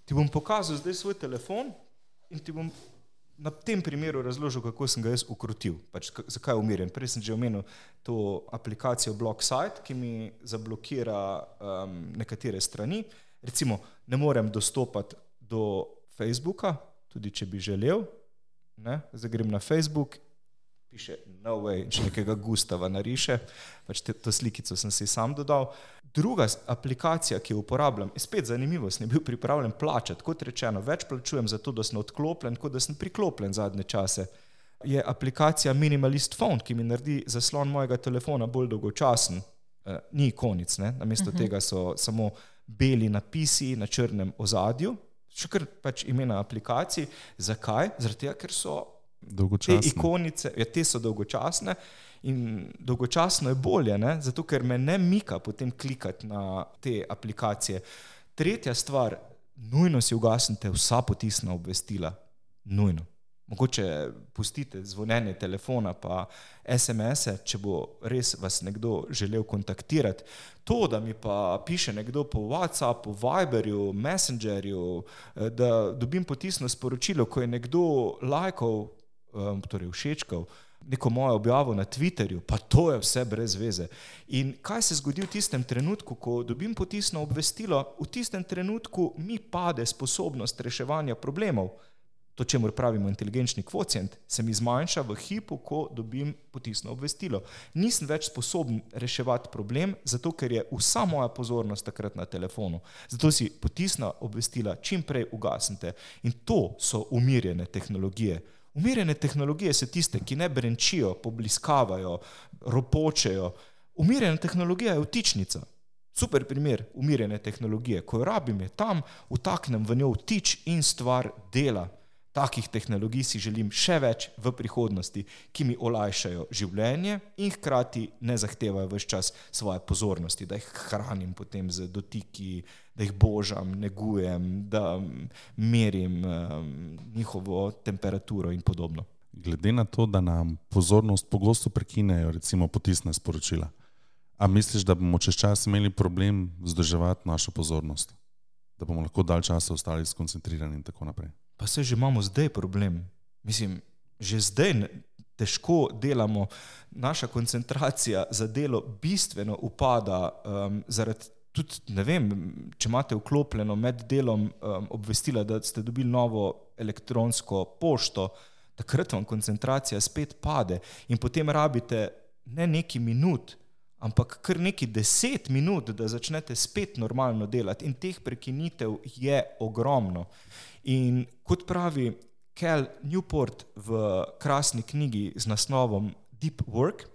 Ti bom pokazal zdaj svoj telefon in ti bom na tem primeru razložil, kako sem ga jaz ukrotil, pač zakaj je umirjen. Prej sem že omenil to aplikacijo BlockSite, ki mi zablokira um, nekatere strani. Recimo, ne morem dostopati do Facebooka, tudi če bi želel. Ne? Zdaj grem na Facebook piše No way, če nekega Gustava nariše, pač te, to slikico sem si sam dodal. Druga aplikacija, ki jo uporabljam, je spet zanimivo, sem bil pripravljen plačati, kot rečeno, več plačujem za to, da sem odklopljen, kot da sem priklopljen zadnje čase. Je aplikacija Minimalist Phone, ki mi naredi zaslon mojega telefona bolj dolgočasen. E, ni ikonic, ne? namesto uh mhm. -huh. tega so samo beli napisi na črnem ozadju, še kar pač imena aplikacij. Zakaj? Tega, ker so Dolgočasne. Te ikonice, ja, te so dolgočasne in dolgočasno je bolje, ne? zato ker me ne mika potem klikati na te aplikacije. Tretja stvar, nujno si ugasnite vsa potisna obvestila. Nujno. Mogoče pustite zvonjenje telefona, pa SMS-e, če bo res vas nekdo želel kontaktirati. To, da mi pa piše nekdo po WhatsAppu, Viberju, Messengerju, eh, da dobim potisno sporočilo, ko je nekdo lajkal um, torej všečkal neko mojo objavo na Twitterju, pa to je vse brez veze. In kaj se zgodi v tistem trenutku, ko dobim potisno obvestilo, v tistem trenutku mi pade sposobnost reševanja problemov. To, če mora pravimo inteligenčni kvocient, se mi zmanjša v hipu, ko dobim potisno obvestilo. Nisem več sposoben reševati problem, zato ker je vsa moja pozornost takrat na telefonu. Zato si potisna obvestila čim prej ugasnite. In to so umirjene tehnologije. Umirjene tehnologije so tiste, ki ne brenčijo, pobliskavajo, ropočejo. Umirjena tehnologija je vtičnica. Super primer umirjene tehnologije. Ko jo rabim, je tam, vtaknem v njo vtič in stvar dela. Takih tehnologij si želim še več v prihodnosti, ki mi olajšajo življenje in hkrati ne zahtevajo več čas svoje pozornosti, da jih hranim potem z dotiki, da jih božam, negujem, da merim um, njihovo temperaturo in podobno. Glede na to, da nam pozornost pogosto prekinejo, recimo potisne sporočila, a misliš, da bomo čez čas imeli problem zdrževati našo pozornost, da bomo lahko dalj časa ostali skoncentrirani in tako naprej? pa se že imamo zdaj problem. Mislim, že zdaj težko delamo, naša koncentracija za delo bistveno upada. Um, zaradi tudi, ne vem, če imate vklopljeno med delom um, obvestila, da ste dobili novo elektronsko pošto, takrat vam koncentracija spet pade in potem rabite ne neki minut. Ampak kar neki deset minut, da začnete spet normalno delati, in teh prekinitev je ogromno. In kot pravi Kel Newport v krasni knjigi z naslovom Deep Work,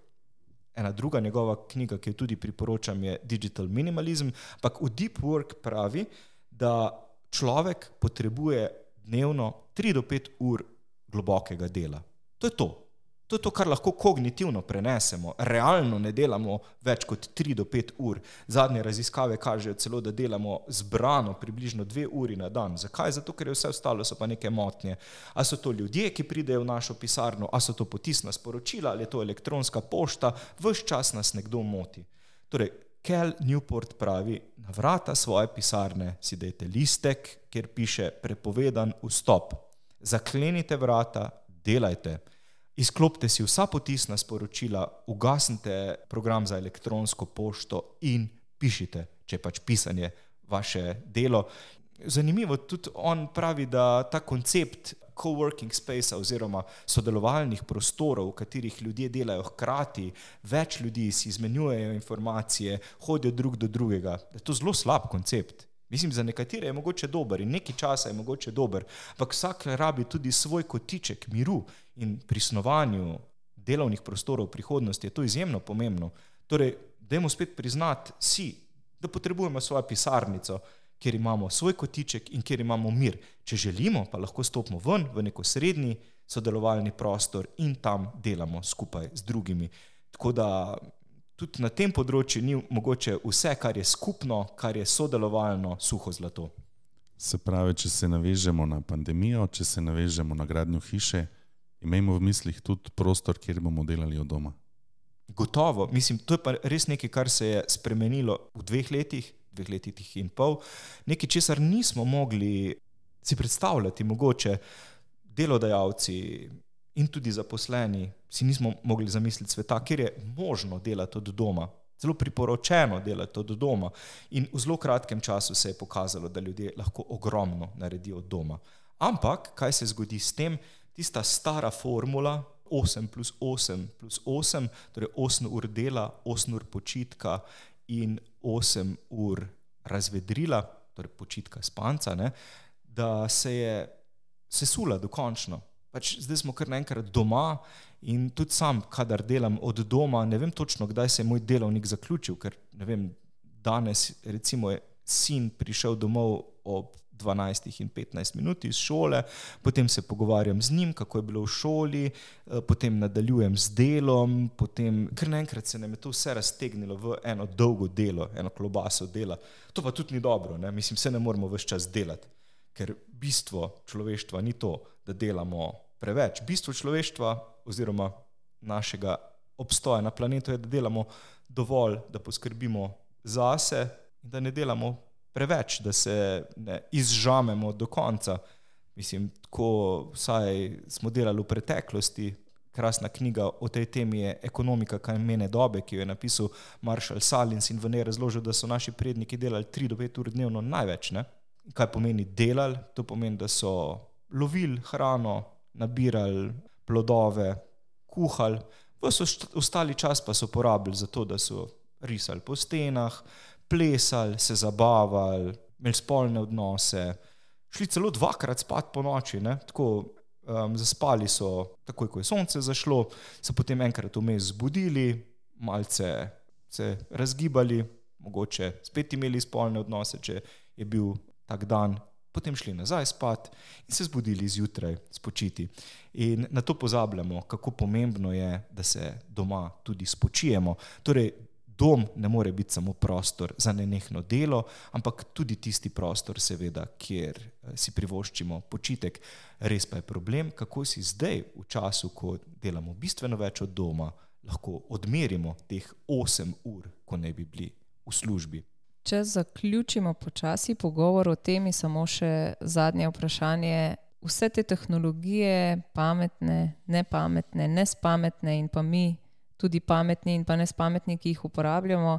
ena druga njegova knjiga, ki jo tudi priporočam, je Digital Minimalism. Ampak v Deep Work pravi, da človek potrebuje dnevno 3 do 5 ur globokega dela. To je to. To je to, kar lahko kognitivno prenesemo. Realno ne delamo več kot 3 do 5 ur. Zadnje raziskave kažejo celo, da delamo zbrano približno 2 uri na dan. Zakaj? Zato, ker je vse ostalo so pa neke motnje. A so to ljudje, ki pridejo v našo pisarno, a so to potisna sporočila, ali je to elektronska pošta, vse čas nas nekdo moti. Torej, Kel Newport pravi, na vrata svoje pisarne si dajte listek, kjer piše prepovedan vstop. Zaklenite vrata, delajte. Izklopite si vsa potisna sporočila, ugasnite program za elektronsko pošto in pišite, če pač pisanje vaše delo. Zanimivo tudi on pravi, da ta koncept coworking space oziroma sodelovalnih prostorov, v katerih ljudje delajo hkrati, več ljudi si izmenjujejo informacije, hodijo drug do drugega, da je to zelo slab koncept. Mislim, za nekatere je mogoče dober in nekaj časa je mogoče dober, ampak vsak rabi tudi svoj kotiček miru in pri snovanju delovnih prostorov v prihodnosti je to izjemno pomembno. Torej, dajmo spet priznati si, da potrebujemo svojo pisarnico, kjer imamo svoj kotiček in kjer imamo mir. Če želimo, pa lahko stopimo ven v neko srednji sodelovalni prostor in tam delamo skupaj z drugimi. Tako da tudi na tem področju ni mogoče vse, kar je skupno, kar je sodelovalno, suho zlato. Se pravi, če se navežemo na pandemijo, če se navežemo na gradnjo hiše, imejmo v mislih tudi prostor, kjer bomo delali od doma. Gotovo, mislim, to je pa res nekaj, kar se je spremenilo v dveh letih, dveh letih in pol, nekaj, česar nismo mogli si predstavljati, mogoče delodajalci, in tudi zaposleni si nismo mogli zamisliti sveta, kjer je možno delati od doma, zelo priporočeno delati od doma. In v zelo kratkem času se je pokazalo, da ljudje lahko ogromno naredijo od doma. Ampak, kaj se zgodi s tem, tista stara formula 8 plus 8 plus 8, torej 8 ur dela, 8 ur počitka in 8 ur razvedrila, torej počitka spanca, ne, da se je sesula dokončno pač zdaj smo kar naenkrat doma in tudi sam, kadar delam od doma, ne vem točno, kdaj se je moj delovnik zaključil, ker ne vem, danes recimo je sin prišel domov ob 12 in 15 minut iz šole, potem se pogovarjam z njim, kako je bilo v šoli, eh, potem nadaljujem z delom, potem kar naenkrat se nam je to vse raztegnilo v eno dolgo delo, eno klobaso dela. To pa tudi ni dobro, ne? mislim, se ne moramo vse čas delati, ker bistvo človeštva ni to, da delamo preveč. Bistvo človeštva oziroma našega obstoja na planetu je, da delamo dovolj, da poskrbimo zase in da ne delamo preveč, da se ne izžamemo do konca. Mislim, tako vsaj smo delali v preteklosti. Krasna knjiga o tej temi je Ekonomika kamene dobe, ki jo je napisal Marshall Salins in v njej razložil, da so naši predniki delali 3 do 5 ur dnevno največ. Ne? Kaj pomeni delali? To pomeni, da so lovili hrano, nabirali plodove, kuhali, vse ostali čas pa so porabili za to, da so risali po stenah, plesali, se zabavali, imeli spolne odnose, šli celo dvakrat spat po noči, ne? tako um, zaspali so, takoj ko je sonce zašlo, se potem enkrat vmes zbudili, malce se razgibali, mogoče spet imeli spolne odnose, če je bil tak dan potem šli nazaj spat in se zbudili zjutraj spočiti. In na to pozabljamo, kako pomembno je, da se doma tudi spočijemo. Torej, dom ne more biti samo prostor za nenehno delo, ampak tudi tisti prostor, seveda, kjer eh, si privoščimo počitek. Res pa je problem, kako si zdaj, v času, ko delamo bistveno več od doma, lahko odmerimo teh 8 ur, ko ne bi bili v službi. Če zaključimo počasi pogovor o temi, samo še zadnje vprašanje. Vse te tehnologije, pametne, nepametne, nespametne in pa mi, tudi pametni in pa nespametni, ki jih uporabljamo,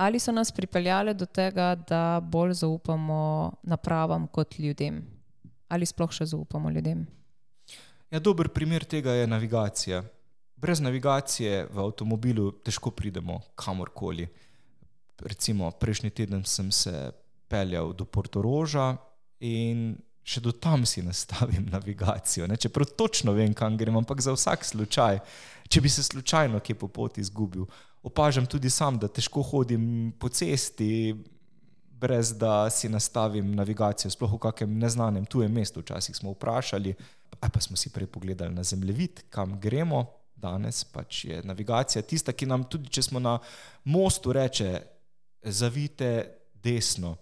ali so nas pripeljale do tega, da bolj zaupamo napravam kot ljudem? Ali sploh še zaupamo ljudem? Ja, dober primer tega je navigacija. Brez navigacije v avtomobilu težko pridemo kamorkoli. Recimo, prejšnji teden sem se peljal do Portoroža in še do tam si nastavim navigacijo. Ne? Čeprav točno vem, kam grem, ampak za vsak slučaj, če bi se slučajno kje po poti izgubil. Opažam tudi sam, da težko hodim po cesti, brez da si nastavim navigacijo, sploh v kakem neznanem tujem mestu. Včasih smo vprašali, pa smo si prej pogledali na zemljevid, kam gremo. Danes pač je navigacija tista, ki nam tudi, če smo na mostu, reče: Zavite desno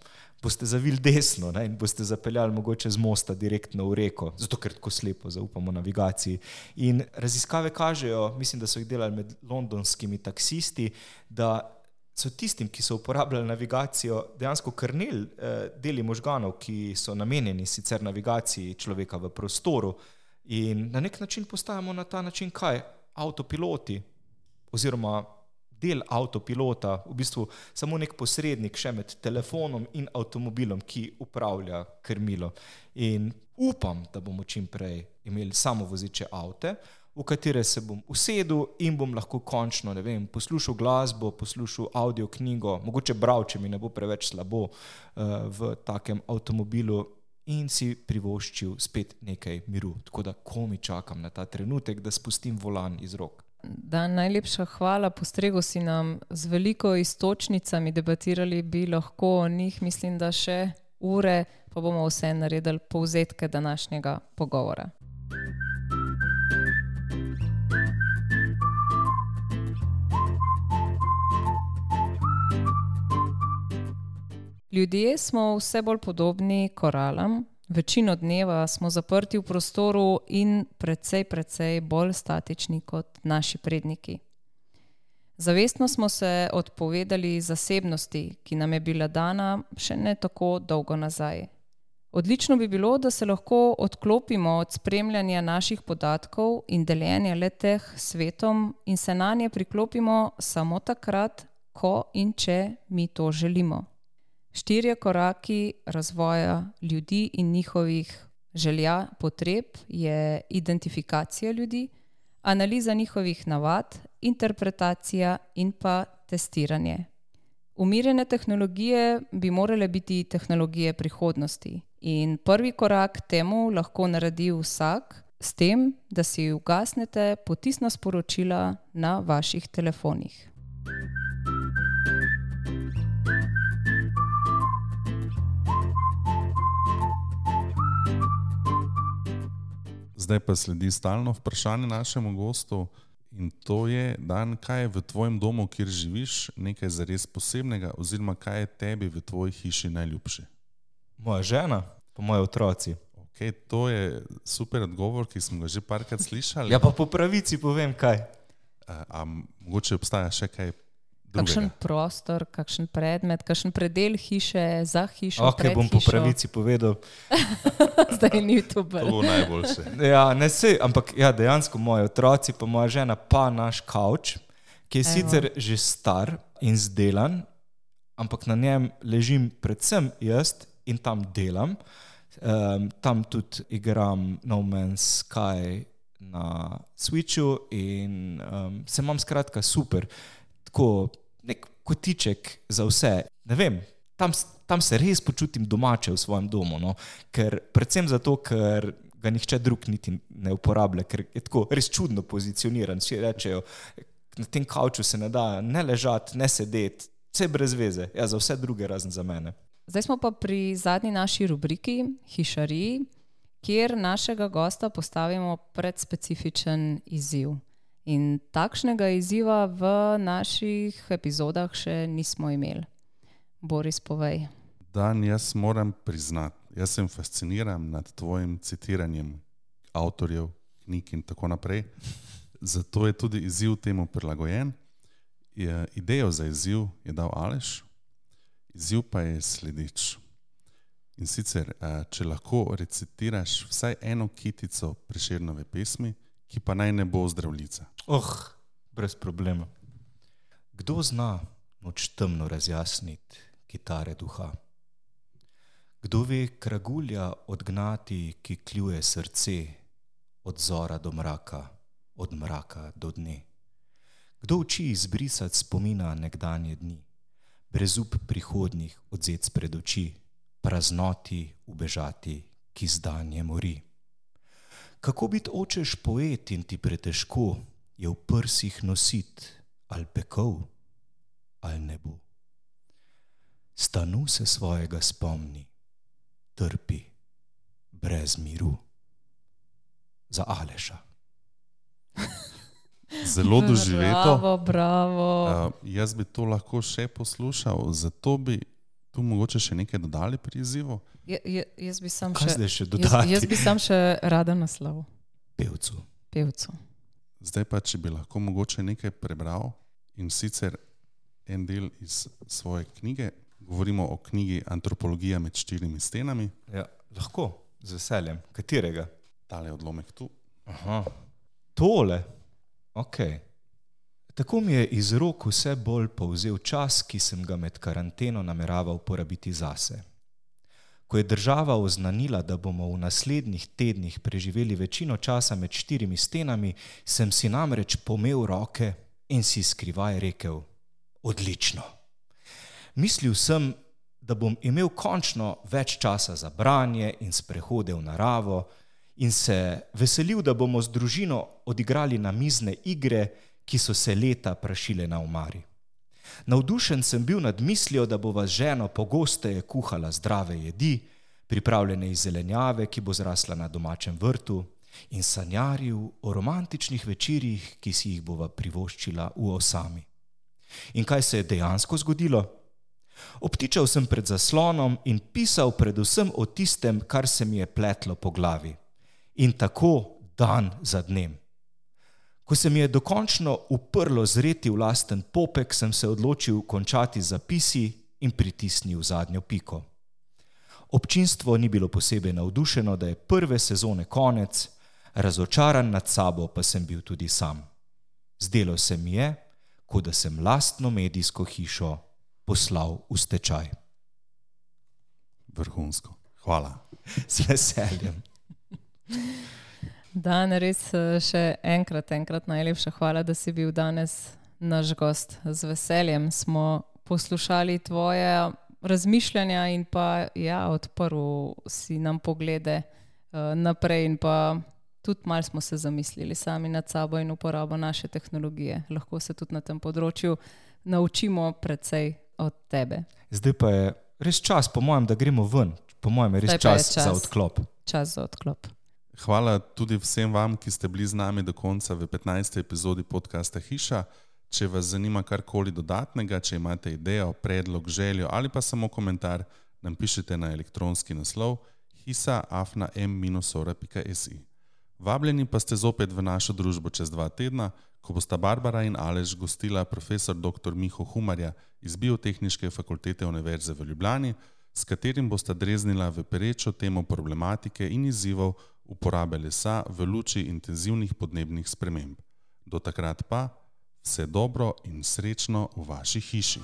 boste zavili desno ne, in boste zapeljali mogoče z mosta direktno v reko, zato ker tako slepo zaupamo navigaciji. In raziskave kažejo, mislim, da so jih delali med londonskimi taksisti, da so tistim, ki so uporabljali navigacijo, dejansko krnili eh, deli možganov, ki so namenjeni sicer navigaciji človeka v prostoru. In na nek način postajamo na ta način kaj? Avtopiloti oziroma del avtopilota, v bistvu samo nek posrednik še med telefonom in avtomobilom, ki upravlja krmilo. In upam, da bomo čim prej imeli samo voziče avte, v katere se bom usedel in bom lahko končno vem, poslušal glasbo, poslušal audio knjigo, mogoče bral, če mi ne bo preveč slabo uh, v takem avtomobilu. In si privoščil spet nekaj miru. Tako da, ko mi čakam na ta trenutek, da spustim volan iz rok. Da, najlepša hvala. Postrego si nam z veliko istočnicami, debatirali bi lahko o njih, mislim, da še ure, pa bomo vse naredili povzetke današnjega pogovora. Ljudje smo vse bolj podobni koralam, Večino dneva smo zaprti v prostoru in precej, precej bolj statični kot naši predniki. Zavestno smo se odpovedali zasebnosti, ki nam je bila dana še ne tako dolgo nazaj. Odlično bi bilo, da se lahko odklopimo od spremljanja naših podatkov in deljenja leteh s svetom in se na nje priklopimo samo takrat, ko in če mi to želimo. Štirje koraki razvoja ljudi in njihovih želja, potreb je identifikacija ljudi, analiza njihovih navad, interpretacija in pa testiranje. Umirjene tehnologije bi morale biti tehnologije prihodnosti in prvi korak temu lahko naredi vsak s tem, da si ugasnete potisna sporočila na vaših telefonih. Zdaj pa sledi stalno vprašanje našemu gostu. In to je, dan, kaj je v tvojem domu, kjer živiš, nekaj zares posebnega, oziroma kaj je tebi v tvoji hiši najljubše? Moja žena, pa moji otroci. Okay, to je super odgovor, ki smo ga že parkrat slišali. Ja, pa po pravici povem kaj. A, a mogoče obstaja še kaj kakšen prostor, kakšen predmet, kakšen predel hiše za hišo. Ok, bom po pravici povedal. Zdaj ni to bolj. To je najboljše. Ja, ne se, ampak ja, dejansko moji otroci, pa moja žena, pa naš kavč, ki je Evo. sicer že star in zdelan, ampak na njem ležim predvsem jaz in tam delam. Um, tam tudi igram No Man's Sky na Switchu in um, se imam skratka super. Tako nek kotiček za vse. Vem, tam, tam se res počutim domače v svojem domu. No? Ker, predvsem zato, ker ga nihče drug niti ne uporablja, ker je tako res čudno pozicioniran. Vsi rečejo, na tem kavču se ne da ne ležati, ne sedeti, vse brez veze, ja, za vse druge, razen za mene. zdaj smo pa pri zadnji naši rubriki, Hišariji, kjer našega gosta postavimo pred specifičen izziv. In takšnega izziva v naših epizodah še nismo imeli. Boris, povej. Dan, jaz moram priznati, jaz sem fasciniran nad tvojim citiranjem avtorjev, knjig in tako naprej. Zato je tudi izziv temu prilagojen. Je, idejo za izziv je dal Aleš, izziv pa je sledeč. In sicer, če lahko recitiraš vsaj eno kitico preširnove pesmi, ki pa naj ne bo zdravljica. Oh, brez problema. Kdo zna noč temno razjasniti kitare duha? Kdo ve kragulja odgnati, ki kljuje srce od zora do mraka, od mraka do dne? Kdo uči izbrisati spomina nekdanje dni, brez up prihodnih odzec pred oči, praznoti ubežati, ki zdanje mori? Kako biti očeš poet in ti pretežko je v prsih nosit ali pekov ali ne bo? Stanu se svojega spomni trpi brez miru. Za Aleša. Zelo doživeto. Bravo, bravo. Uh, jaz bi to lahko še poslušal, zato bi tu mogoče še nekaj dodali pri izzivu. Je, je, jaz bi sam Kaj še, zdaj še jaz, dodati? jaz bi sam še rada naslov Pevcu. pevcu. Zdaj pa, če bi lahko mogoče nekaj prebral in sicer en del iz svoje knjige, govorimo o knjigi Antropologija med štirimi stenami, Ja, lahko, z veseljem. Katerega? tale odlomek tu. Aha. Tole. Ok. Tako mi je iz rok vse bolj povzel čas, ki sem ga med karanteno nameraval porabiti zase. Ko je država oznanila, da bomo v naslednjih tednih preživeli večino časa med štirimi stenami, sem si namreč pomel roke in si skrivaj rekel: Odlično. Mislil sem, da bom imel končno več časa za branje in sprehode v naravo, in se veselil, da bomo z družino odigrali namizne igre, ki so se leta prašile na omari. Navdušen sem bil nad mislijo, da bova z ženo pogosteje kuhala zdrave jedi, pripravljene iz zelenjave, ki bo zrasla na domačem vrtu, in sanjaril o romantičnih večerjih, ki si jih bova privoščila v osami. In kaj se je dejansko zgodilo? Obtičal sem pred zaslonom in pisal predvsem o tistem, kar se mi je pletlo po glavi. In tako dan za dnem. Ko se mi je dokončno uprlo zreti v lasten popek, sem se odločil končati zapisi in pritisnil zadnjo piko. Občinstvo ni bilo posebej navdušeno, da je prve sezone konec, razočaran nad sabo pa sem bil tudi sam. Zdelo se mi je, kot da sem lastno medijsko hišo poslal v stečaj. Vrhunsko. Hvala. Z veseljem. Dan, res eh, še enkrat, enkrat najlepša hvala, da si bil danes naš gost. Z veseljem smo poslušali tvoje razmišljanja in pa ja, odprl si nam poglede uh, naprej in pa tudi malo smo se zamislili sami nad sabo in uporabo naše tehnologije. Lahko se tudi na tem področju naučimo precej od tebe. Zdaj pa je res čas, po mojem, da gremo ven. Po mojem je res pa je čas, čas. za odklop. Čas za odklop. Hvala tudi vsem vam, ki ste bili z nami do konca v 15. epizodi podcasta Hiša. Če vas zanima karkoli dodatnega, če imate idejo, predlog, željo ali pa samo komentar, nam pišite na elektronski naslov hisa.m-ora.si. Vabljeni pa ste zopet v našo družbo čez dva tedna, ko bosta Barbara in Alež gostila profesor dr. Miho Humarja iz Biotehničke fakultete Univerze v Ljubljani, s katerim bosta dreznila v perečo temo problematike in izzivov uporabe lesa v luči intenzivnih podnebnih sprememb. Do takrat pa vse dobro in srečno v vaši hiši.